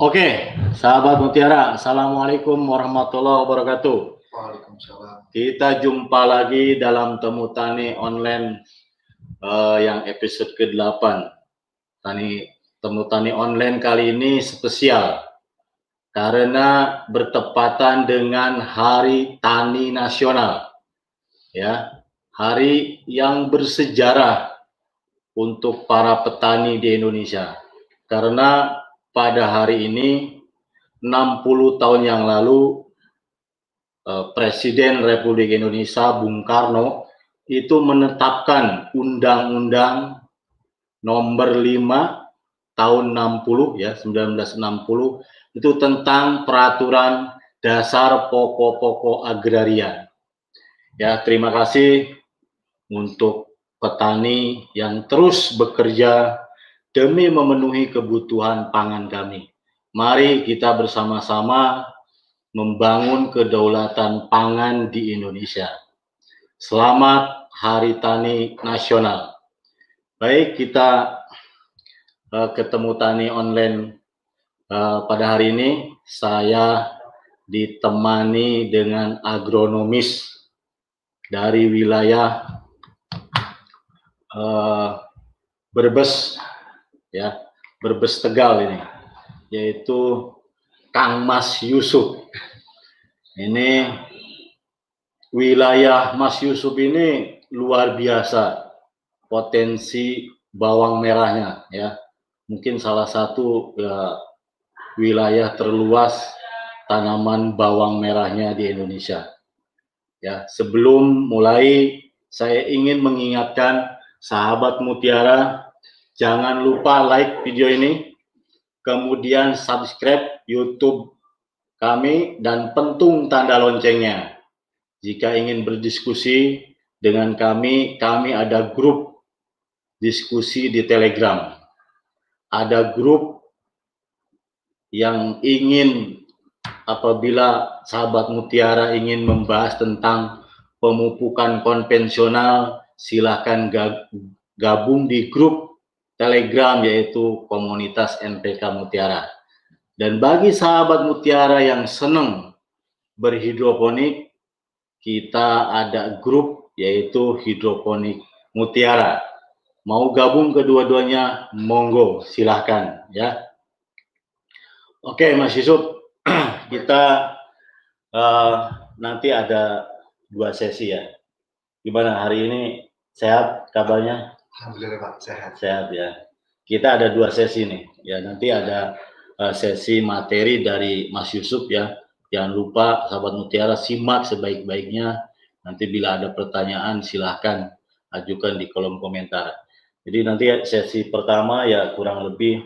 Oke, sahabat Mutiara, Assalamualaikum warahmatullahi wabarakatuh. Waalaikumsalam. Kita jumpa lagi dalam Temu Tani Online uh, yang episode ke-8. Tani Temu Tani Online kali ini spesial karena bertepatan dengan Hari Tani Nasional. Ya, hari yang bersejarah untuk para petani di Indonesia. Karena pada hari ini 60 tahun yang lalu eh, Presiden Republik Indonesia Bung Karno itu menetapkan Undang-Undang Nomor 5 tahun 60 ya 1960 itu tentang peraturan dasar pokok-pokok agraria. Ya, terima kasih untuk petani yang terus bekerja demi memenuhi kebutuhan pangan kami. Mari kita bersama-sama membangun kedaulatan pangan di Indonesia. Selamat Hari Tani Nasional. Baik, kita uh, ketemu tani online uh, pada hari ini. Saya ditemani dengan agronomis dari wilayah uh, Brebes ya Brebes Tegal ini yaitu Kang Mas Yusuf. Ini wilayah Mas Yusuf ini luar biasa potensi bawang merahnya ya. Mungkin salah satu ya, wilayah terluas tanaman bawang merahnya di Indonesia. Ya sebelum mulai saya ingin mengingatkan sahabat Mutiara Jangan lupa like video ini, kemudian subscribe YouTube kami dan pentung tanda loncengnya. Jika ingin berdiskusi dengan kami, kami ada grup diskusi di Telegram. Ada grup yang ingin apabila sahabat Mutiara ingin membahas tentang pemupukan konvensional, silakan gabung di grup Telegram yaitu komunitas NPK Mutiara. Dan bagi sahabat Mutiara yang senang berhidroponik, kita ada grup yaitu hidroponik Mutiara. Mau gabung kedua-duanya, monggo silahkan ya. Oke Mas Yusuf, kita uh, nanti ada dua sesi ya. Gimana hari ini sehat kabarnya? Alhamdulillah Pak, sehat. Sehat ya. Kita ada dua sesi nih. Ya, nanti ada uh, sesi materi dari Mas Yusuf ya. Jangan lupa sahabat Mutiara simak sebaik-baiknya. Nanti bila ada pertanyaan silahkan ajukan di kolom komentar. Jadi nanti sesi pertama ya kurang lebih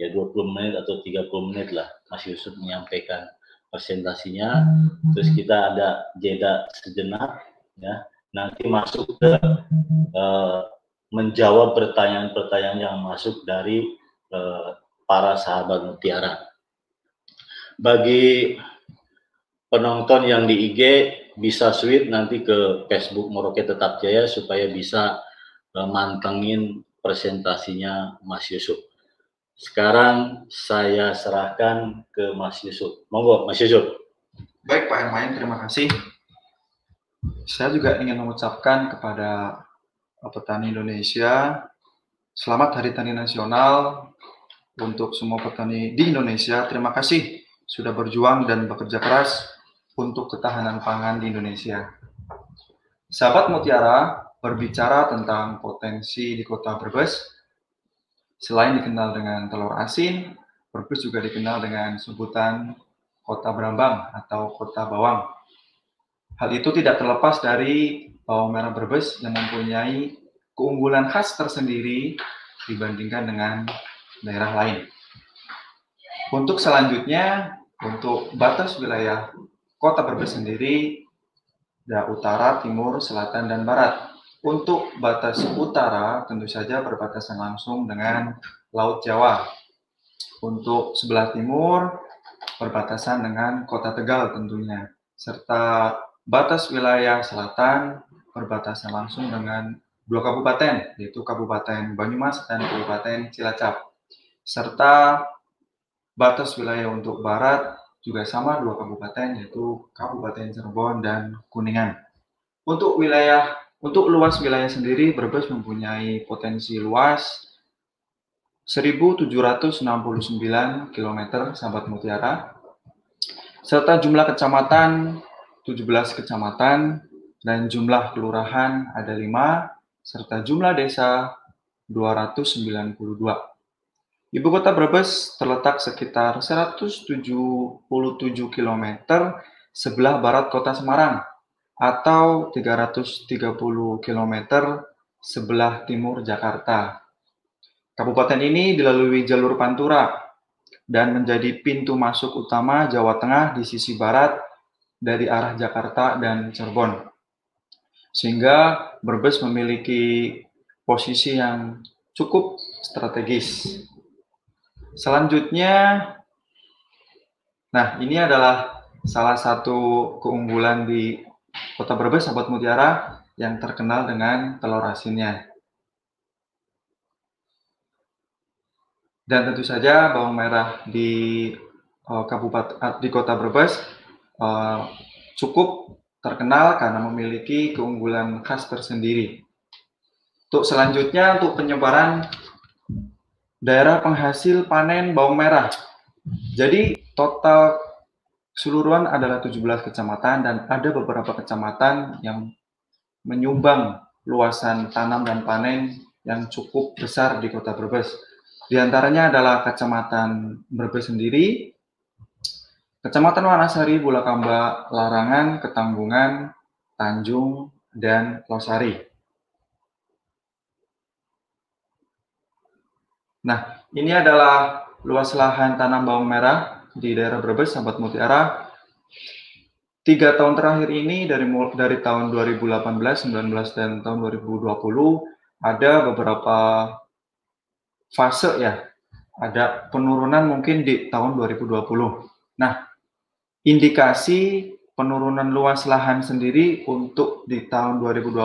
ya 20 menit atau 30 menit lah Mas Yusuf menyampaikan presentasinya. Terus kita ada jeda sejenak ya. Nanti masuk ke uh, menjawab pertanyaan-pertanyaan yang masuk dari uh, para sahabat mutiara. Bagi penonton yang di IG bisa switch nanti ke Facebook Moroke Tetap Jaya supaya bisa uh, mantengin presentasinya Mas Yusuf. Sekarang saya serahkan ke Mas Yusuf. Monggo Mas Yusuf. Baik Pak Hermain, terima kasih. Saya juga ingin mengucapkan kepada petani Indonesia. Selamat Hari Tani Nasional untuk semua petani di Indonesia. Terima kasih sudah berjuang dan bekerja keras untuk ketahanan pangan di Indonesia. Sahabat Mutiara berbicara tentang potensi di kota Brebes. Selain dikenal dengan telur asin, Brebes juga dikenal dengan sebutan kota Brambang atau kota bawang. Hal itu tidak terlepas dari bawang merah Brebes yang mempunyai keunggulan khas tersendiri dibandingkan dengan daerah lain. Untuk selanjutnya, untuk batas wilayah kota Brebes sendiri, ada utara, timur, selatan, dan barat. Untuk batas utara, tentu saja berbatasan langsung dengan Laut Jawa. Untuk sebelah timur, berbatasan dengan kota Tegal tentunya. Serta batas wilayah selatan berbatasan langsung dengan dua kabupaten, yaitu Kabupaten Banyumas dan Kabupaten Cilacap, serta batas wilayah untuk barat juga sama dua kabupaten yaitu Kabupaten Cirebon dan Kuningan. Untuk wilayah untuk luas wilayah sendiri Brebes mempunyai potensi luas 1769 km sahabat mutiara serta jumlah kecamatan 17 kecamatan dan jumlah kelurahan ada 5 serta jumlah desa 292. Ibu kota Brebes terletak sekitar 177 km sebelah barat kota Semarang atau 330 km sebelah timur Jakarta. Kabupaten ini dilalui jalur Pantura dan menjadi pintu masuk utama Jawa Tengah di sisi barat dari arah Jakarta dan Cirebon. Sehingga Brebes memiliki posisi yang cukup strategis. Selanjutnya, nah ini adalah salah satu keunggulan di Kota Brebes, sahabat Mutiara, yang terkenal dengan telur asinnya. Dan tentu saja bawang merah di uh, kabupaten di Kota Brebes uh, cukup terkenal karena memiliki keunggulan khas tersendiri. Untuk selanjutnya untuk penyebaran daerah penghasil panen bawang merah. Jadi total keseluruhan adalah 17 kecamatan dan ada beberapa kecamatan yang menyumbang luasan tanam dan panen yang cukup besar di Kota Brebes. Di antaranya adalah Kecamatan Brebes sendiri, Kecamatan Wanasari, Bulakamba, Larangan, Ketanggungan, Tanjung, dan Losari. Nah, ini adalah luas lahan tanam bawang merah di daerah Brebes, sahabat Mutiara. Tiga tahun terakhir ini dari dari tahun 2018, 19 dan tahun 2020 ada beberapa fase ya. Ada penurunan mungkin di tahun 2020. Nah, indikasi penurunan luas lahan sendiri untuk di tahun 2020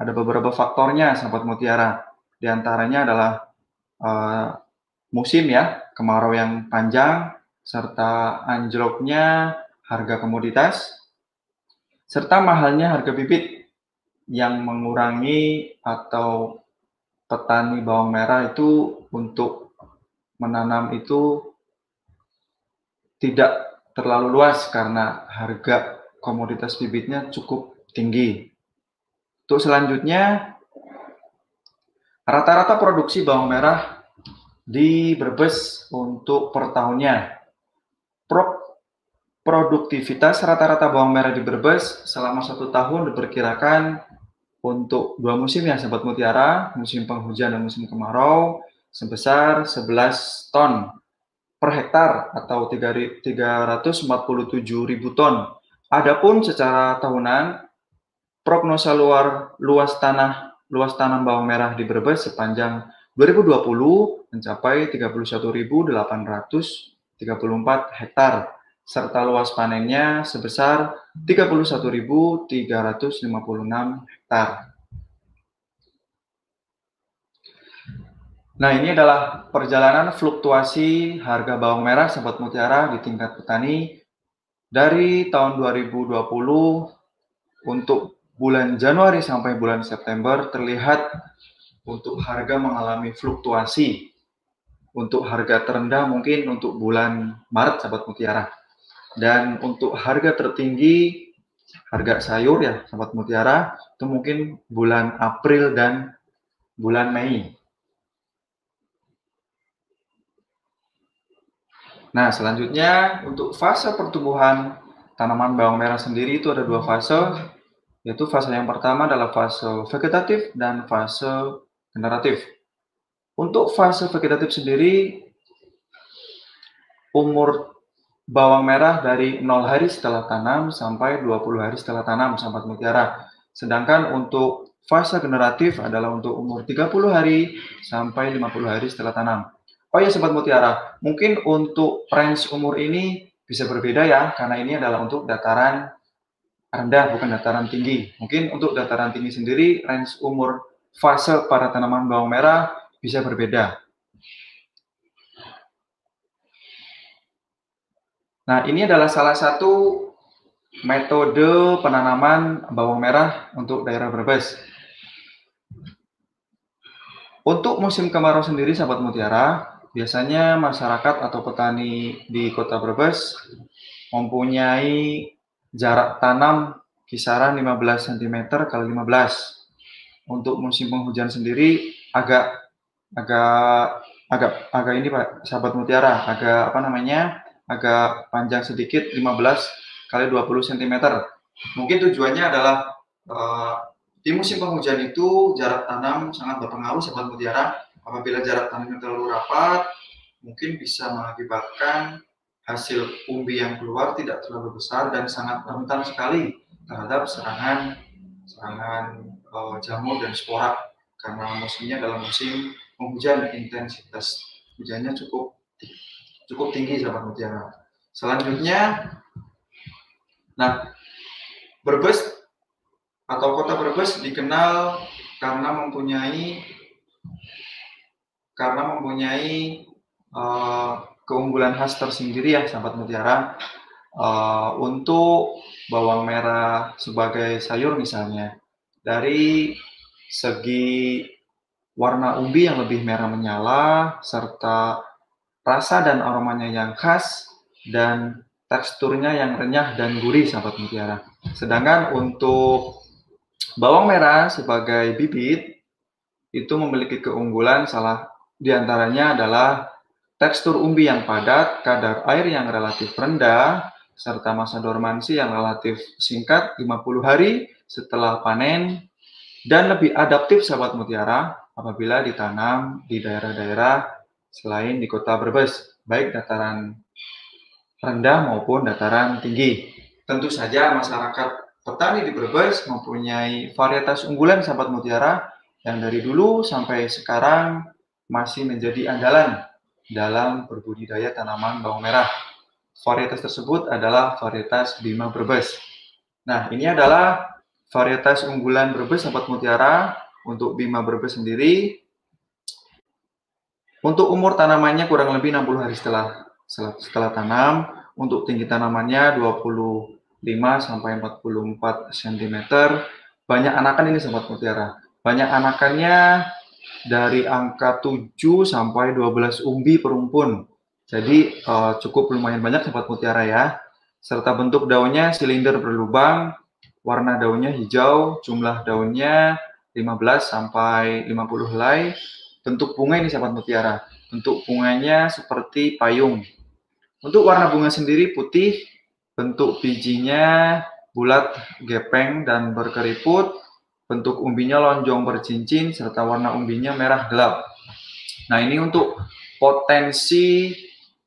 ada beberapa faktornya, sahabat mutiara. Di antaranya adalah uh, musim ya, kemarau yang panjang, serta anjloknya harga komoditas, serta mahalnya harga bibit yang mengurangi atau petani bawang merah itu untuk menanam itu tidak terlalu luas karena harga komoditas bibitnya cukup tinggi. Untuk selanjutnya, rata-rata produksi bawang merah di Brebes untuk per tahunnya. Pro produktivitas rata-rata bawang merah di Brebes selama satu tahun diperkirakan untuk dua musim ya sahabat mutiara, musim penghujan dan musim kemarau sebesar 11 ton per hektar atau 347 ribu ton. Adapun secara tahunan prognosa luar luas tanah luas tanam bawang merah di Brebes sepanjang 2020 mencapai 31.834 hektar serta luas panennya sebesar 31.356 hektar. Nah, ini adalah perjalanan fluktuasi harga bawang merah sahabat mutiara di tingkat petani dari tahun 2020 untuk bulan Januari sampai bulan September terlihat untuk harga mengalami fluktuasi. Untuk harga terendah mungkin untuk bulan Maret sahabat mutiara. Dan untuk harga tertinggi, harga sayur ya, sahabat mutiara, itu mungkin bulan April dan bulan Mei. Nah, selanjutnya untuk fase pertumbuhan tanaman bawang merah sendiri itu ada dua fase, yaitu fase yang pertama adalah fase vegetatif dan fase generatif. Untuk fase vegetatif sendiri, umur bawang merah dari 0 hari setelah tanam sampai 20 hari setelah tanam, sahabat mutiara. Sedangkan untuk fase generatif adalah untuk umur 30 hari sampai 50 hari setelah tanam. Oh ya, sahabat mutiara, mungkin untuk range umur ini bisa berbeda ya, karena ini adalah untuk dataran rendah, bukan dataran tinggi. Mungkin untuk dataran tinggi sendiri, range umur fase para tanaman bawang merah bisa berbeda. Nah, ini adalah salah satu metode penanaman bawang merah untuk daerah Brebes. Untuk musim kemarau sendiri, sahabat mutiara, biasanya masyarakat atau petani di Kota Brebes mempunyai jarak tanam kisaran 15 cm kali 15. Untuk musim penghujan sendiri agak agak agak agak ini Pak, sahabat mutiara, agak apa namanya? agak panjang sedikit 15 kali 20 cm. Mungkin tujuannya adalah uh, di musim penghujan itu jarak tanam sangat berpengaruh sahabat mutiara. Apabila jarak tanamnya terlalu rapat, mungkin bisa mengakibatkan hasil umbi yang keluar tidak terlalu besar dan sangat rentan sekali terhadap serangan serangan uh, jamur dan spora karena musimnya dalam musim penghujan intensitas hujannya cukup cukup tinggi sahabat mutiara. Selanjutnya, nah Brebes atau kota Brebes dikenal karena mempunyai karena mempunyai uh, keunggulan khas tersendiri ya sahabat mutiara uh, untuk bawang merah sebagai sayur misalnya dari segi warna umbi yang lebih merah menyala serta rasa dan aromanya yang khas, dan teksturnya yang renyah dan gurih, sahabat mutiara. Sedangkan untuk bawang merah sebagai bibit, itu memiliki keunggulan salah di antaranya adalah tekstur umbi yang padat, kadar air yang relatif rendah, serta masa dormansi yang relatif singkat, 50 hari setelah panen, dan lebih adaptif sahabat mutiara apabila ditanam di daerah-daerah selain di kota Brebes, baik dataran rendah maupun dataran tinggi. Tentu saja masyarakat petani di Brebes mempunyai varietas unggulan sahabat mutiara yang dari dulu sampai sekarang masih menjadi andalan dalam berbudidaya tanaman bawang merah. Varietas tersebut adalah varietas Bima Brebes. Nah, ini adalah varietas unggulan Brebes sahabat mutiara untuk Bima Brebes sendiri untuk umur tanamannya kurang lebih 60 hari setelah setelah tanam. Untuk tinggi tanamannya 25 sampai 44 cm. Banyak anakan ini sobat mutiara. Banyak anakannya dari angka 7 sampai 12 umbi per rumpun. Jadi uh, cukup lumayan banyak sobat mutiara ya. Serta bentuk daunnya silinder berlubang, warna daunnya hijau, jumlah daunnya 15 sampai 50 helai, Bentuk bunga ini sahabat mutiara. Bentuk bunganya seperti payung. Untuk warna bunga sendiri putih, bentuk bijinya bulat, gepeng, dan berkeriput. Bentuk umbinya lonjong bercincin, serta warna umbinya merah gelap. Nah ini untuk potensi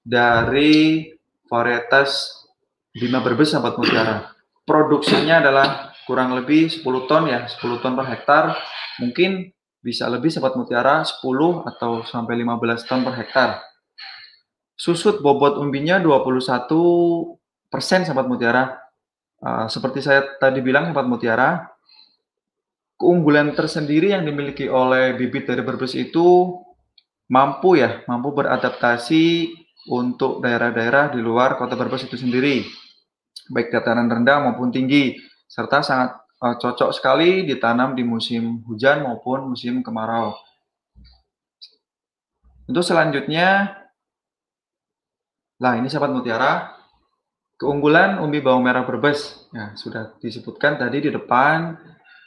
dari varietas Bima Berbes sahabat mutiara. Produksinya adalah kurang lebih 10 ton ya, 10 ton per hektar. Mungkin bisa lebih sahabat mutiara 10 atau sampai 15 ton per hektar. Susut bobot umbinya 21 persen sahabat mutiara. Uh, seperti saya tadi bilang sahabat mutiara, keunggulan tersendiri yang dimiliki oleh bibit dari berbes itu mampu ya, mampu beradaptasi untuk daerah-daerah di luar kota Brebes itu sendiri, baik dataran rendah maupun tinggi, serta sangat uh, cocok sekali ditanam di musim hujan maupun musim kemarau. Untuk selanjutnya, lah ini sahabat mutiara, keunggulan umbi bawang merah berbes. Ya, sudah disebutkan tadi di depan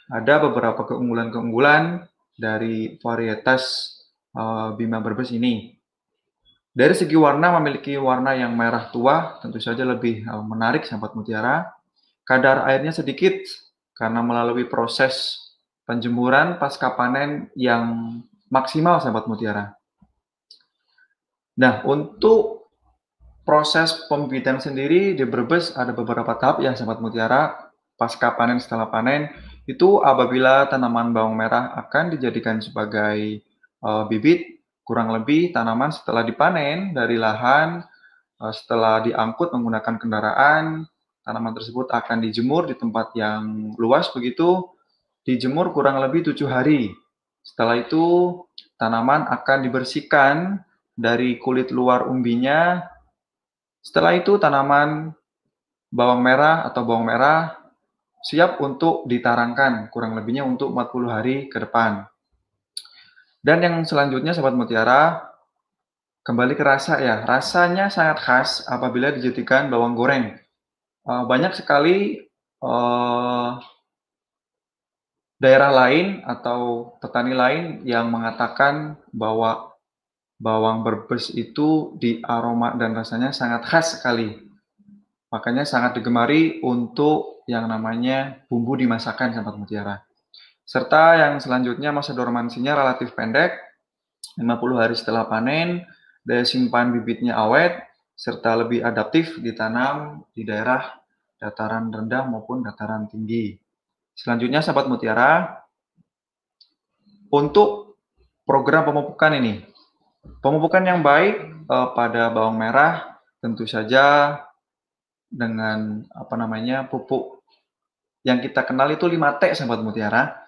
ada beberapa keunggulan-keunggulan dari varietas uh, Bima berbes ini. Dari segi warna memiliki warna yang merah tua, tentu saja lebih uh, menarik sahabat mutiara. Kadar airnya sedikit karena melalui proses penjemuran pasca panen yang maksimal sahabat mutiara. Nah, untuk proses pembibitan sendiri di Brebes ada beberapa tahap ya sahabat mutiara. Pasca panen setelah panen itu apabila tanaman bawang merah akan dijadikan sebagai uh, bibit, kurang lebih tanaman setelah dipanen dari lahan, uh, setelah diangkut menggunakan kendaraan, tanaman tersebut akan dijemur di tempat yang luas begitu, dijemur kurang lebih tujuh hari. Setelah itu, tanaman akan dibersihkan dari kulit luar umbinya Setelah itu tanaman bawang merah atau bawang merah siap untuk ditarangkan, kurang lebihnya untuk 40 hari ke depan. Dan yang selanjutnya Sobat Mutiara, kembali ke rasa ya. Rasanya sangat khas apabila dijadikan bawang goreng. Uh, banyak sekali uh, daerah lain atau petani lain yang mengatakan bahwa bawang berbes itu di aroma dan rasanya sangat khas sekali. Makanya sangat digemari untuk yang namanya bumbu dimasakkan sahabat mutiara. Serta yang selanjutnya masa dormansinya relatif pendek, 50 hari setelah panen, daya simpan bibitnya awet, serta lebih adaptif ditanam di daerah dataran rendah maupun dataran tinggi. Selanjutnya sahabat mutiara, untuk program pemupukan ini, pemupukan yang baik eh, pada bawang merah tentu saja dengan apa namanya pupuk yang kita kenal itu 5T sahabat mutiara.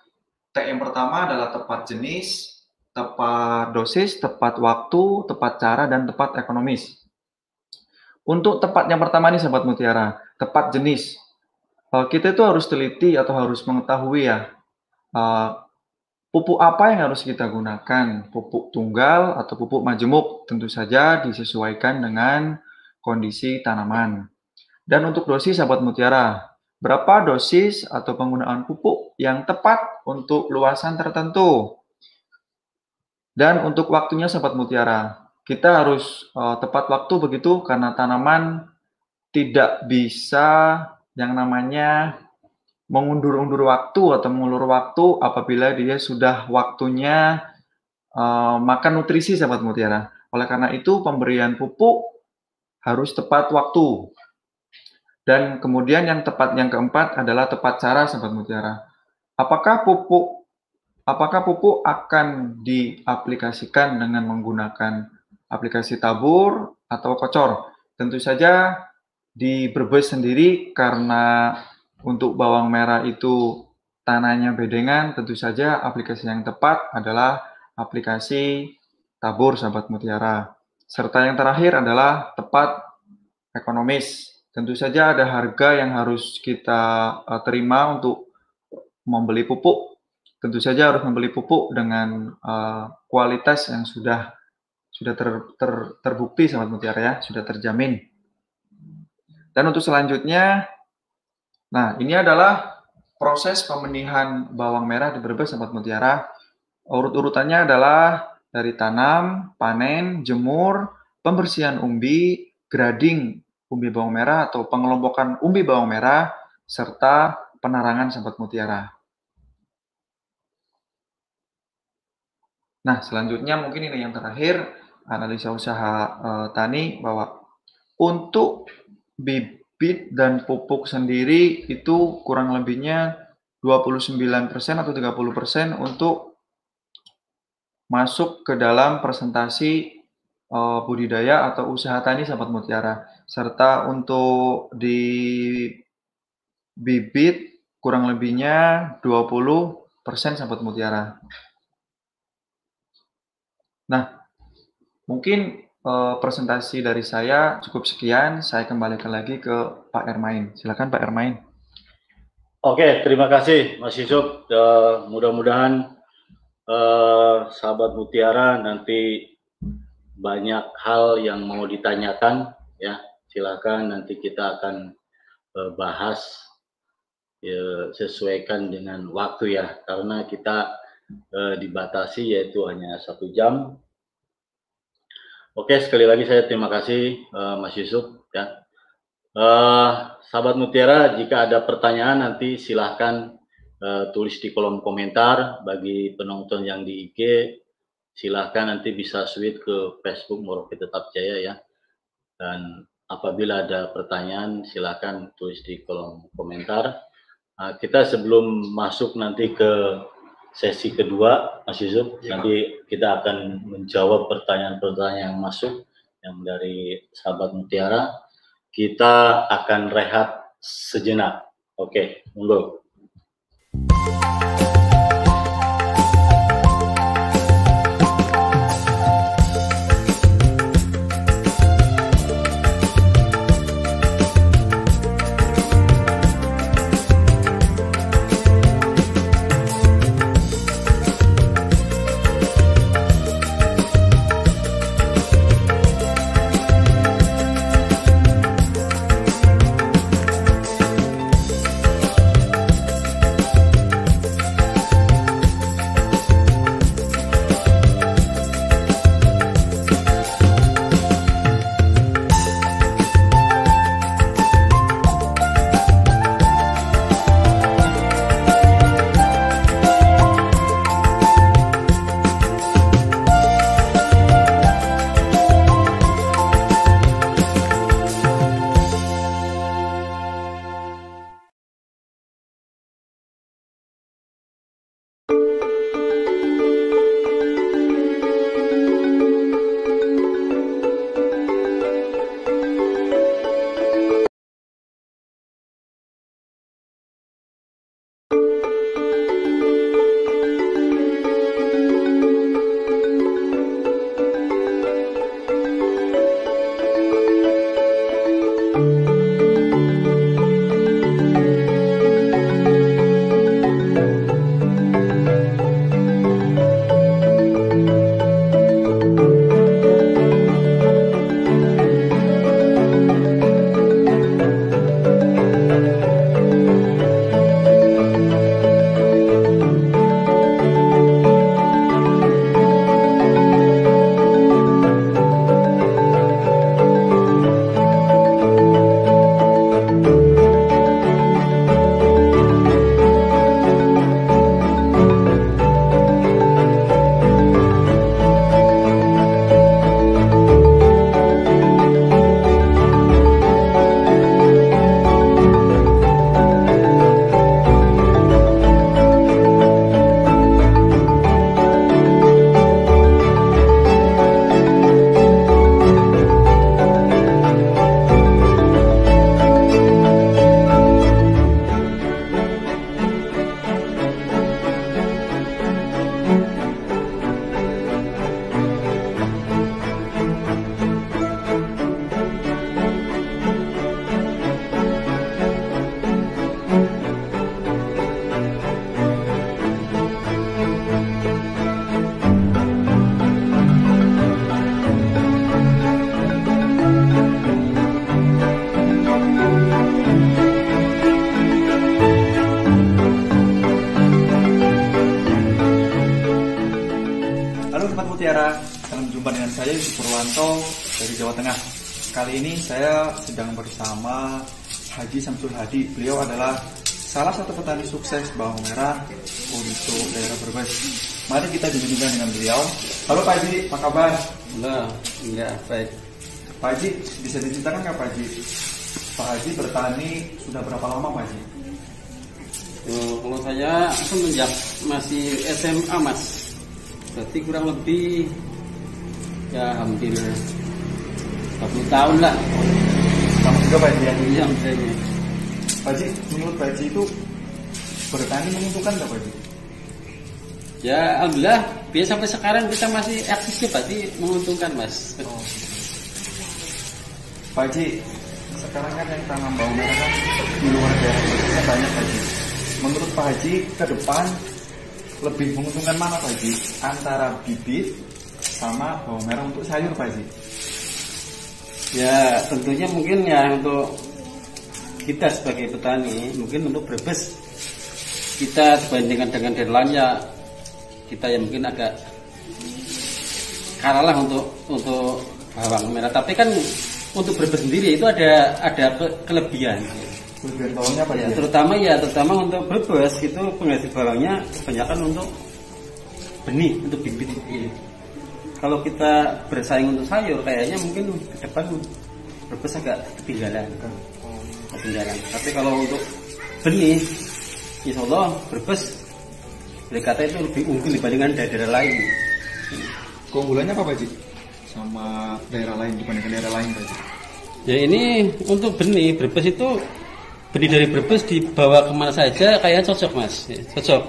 T yang pertama adalah tepat jenis, tepat dosis, tepat waktu, tepat cara, dan tepat ekonomis. Untuk tepat yang pertama nih sahabat mutiara, tepat jenis. Uh, kita itu harus teliti atau harus mengetahui ya, uh, pupuk apa yang harus kita gunakan, pupuk tunggal atau pupuk majemuk, tentu saja disesuaikan dengan kondisi tanaman. Dan untuk dosis sahabat mutiara, berapa dosis atau penggunaan pupuk yang tepat untuk luasan tertentu. Dan untuk waktunya sahabat mutiara, kita harus uh, tepat waktu begitu karena tanaman tidak bisa yang namanya mengundur-undur waktu atau mengulur waktu apabila dia sudah waktunya uh, makan nutrisi sahabat mutiara. Oleh karena itu pemberian pupuk harus tepat waktu. Dan kemudian yang tepat yang keempat adalah tepat cara sahabat mutiara. Apakah pupuk apakah pupuk akan diaplikasikan dengan menggunakan aplikasi tabur atau kocor? Tentu saja di Brebes sendiri karena untuk bawang merah itu tanahnya bedengan, tentu saja aplikasi yang tepat adalah aplikasi tabur sahabat mutiara. Serta yang terakhir adalah tepat ekonomis Tentu saja ada harga yang harus kita uh, terima untuk membeli pupuk. Tentu saja harus membeli pupuk dengan uh, kualitas yang sudah sudah ter, ter, terbukti sahabat mutiara ya, sudah terjamin. Dan untuk selanjutnya, nah ini adalah proses pemenihan bawang merah di Brebes sahabat mutiara. Urut-urutannya adalah dari tanam, panen, jemur, pembersihan umbi, grading umbi bawang merah atau pengelompokan umbi bawang merah serta penarangan sahabat mutiara. Nah, selanjutnya mungkin ini yang terakhir analisa usaha e, tani bahwa untuk bibit dan pupuk sendiri itu kurang lebihnya 29% atau 30% untuk masuk ke dalam presentasi uh, budidaya atau usaha tani sahabat mutiara. Serta untuk di bibit kurang lebihnya 20% sahabat mutiara. Nah, mungkin uh, presentasi dari saya cukup sekian. Saya kembalikan lagi ke Pak Ermain. Silakan Pak Ermain. Oke, terima kasih Mas Yusuf. Uh, mudah-mudahan uh, sahabat mutiara nanti banyak hal yang mau ditanyakan ya silakan nanti kita akan uh, bahas ya, sesuaikan dengan waktu ya. Karena kita uh, dibatasi yaitu hanya satu jam. Oke sekali lagi saya terima kasih uh, Mas Yusuf ya. Uh, sahabat Mutiara jika ada pertanyaan nanti silahkan uh, tulis di kolom komentar bagi penonton yang di IG silahkan nanti bisa switch ke Facebook Moroke Tetap Jaya ya. Dan apabila ada pertanyaan silahkan tulis di kolom komentar. Nah, kita sebelum masuk nanti ke sesi kedua, Mas Yusuf, ya. nanti kita akan menjawab pertanyaan-pertanyaan yang masuk yang dari sahabat Mutiara. Kita akan rehat sejenak. Oke, monggo. Jumpa saya sedang bersama Haji Samsul Hadi. Beliau adalah salah satu petani sukses bawang merah untuk daerah Brebes. Mari kita dibimbingkan dengan beliau. Halo Pak Haji, apa kabar? Halo, enggak baik. Pak Haji, bisa diceritakan nggak Pak Haji? Pak Haji bertani sudah berapa lama Pak Haji? Oh, kalau saya semenjak masih SMA mas, berarti kurang lebih ya hampir 20 tahun lah. Sama juga Pak Haji ya? Iya, misalnya. Pak Haji, menurut Pak Haji itu bertani menguntungkan nggak Pak Haji? Ya, alhamdulillah, biar sampai sekarang kita masih eksis ya, berarti menguntungkan mas. Oh. Pak Haji, sekarang kan yang tanam bawang merah kan di luar daerah banyak Pak Haji. Menurut Pak Haji, ke depan lebih menguntungkan mana Pak Haji? Antara bibit sama bawang merah untuk sayur Pak Haji? Ya, tentunya mungkin ya untuk kita sebagai petani, mungkin untuk Brebes kita dibandingkan dengan daerah lain ya kita yang mungkin agak kalah lah untuk untuk bawang merah. Tapi kan untuk Brebes sendiri itu ada ada ke- kelebihan. Kelebihan bawangnya Pak Ya, terutama ya terutama untuk Brebes itu penghasil bawangnya kebanyakan untuk benih untuk bibit. Kalau kita bersaing untuk sayur kayaknya mungkin ke depan Brebes agak ketinggalan. Ketinggalan. Tapi kalau untuk benih, insya Allah Brebes boleh kata itu lebih unggul dibandingkan daerah-daerah lain. Keunggulannya apa Pak Haji? Sama daerah lain dibandingkan daerah lain Pak Haji? Ya ini untuk benih Brebes itu benih dari Brebes dibawa ke mana saja kayak cocok mas, Ya, cocok.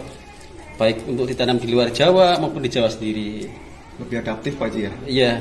Baik untuk ditanam di luar Jawa maupun di Jawa sendiri. Lebih adaptif Pak Haji ya? Iya,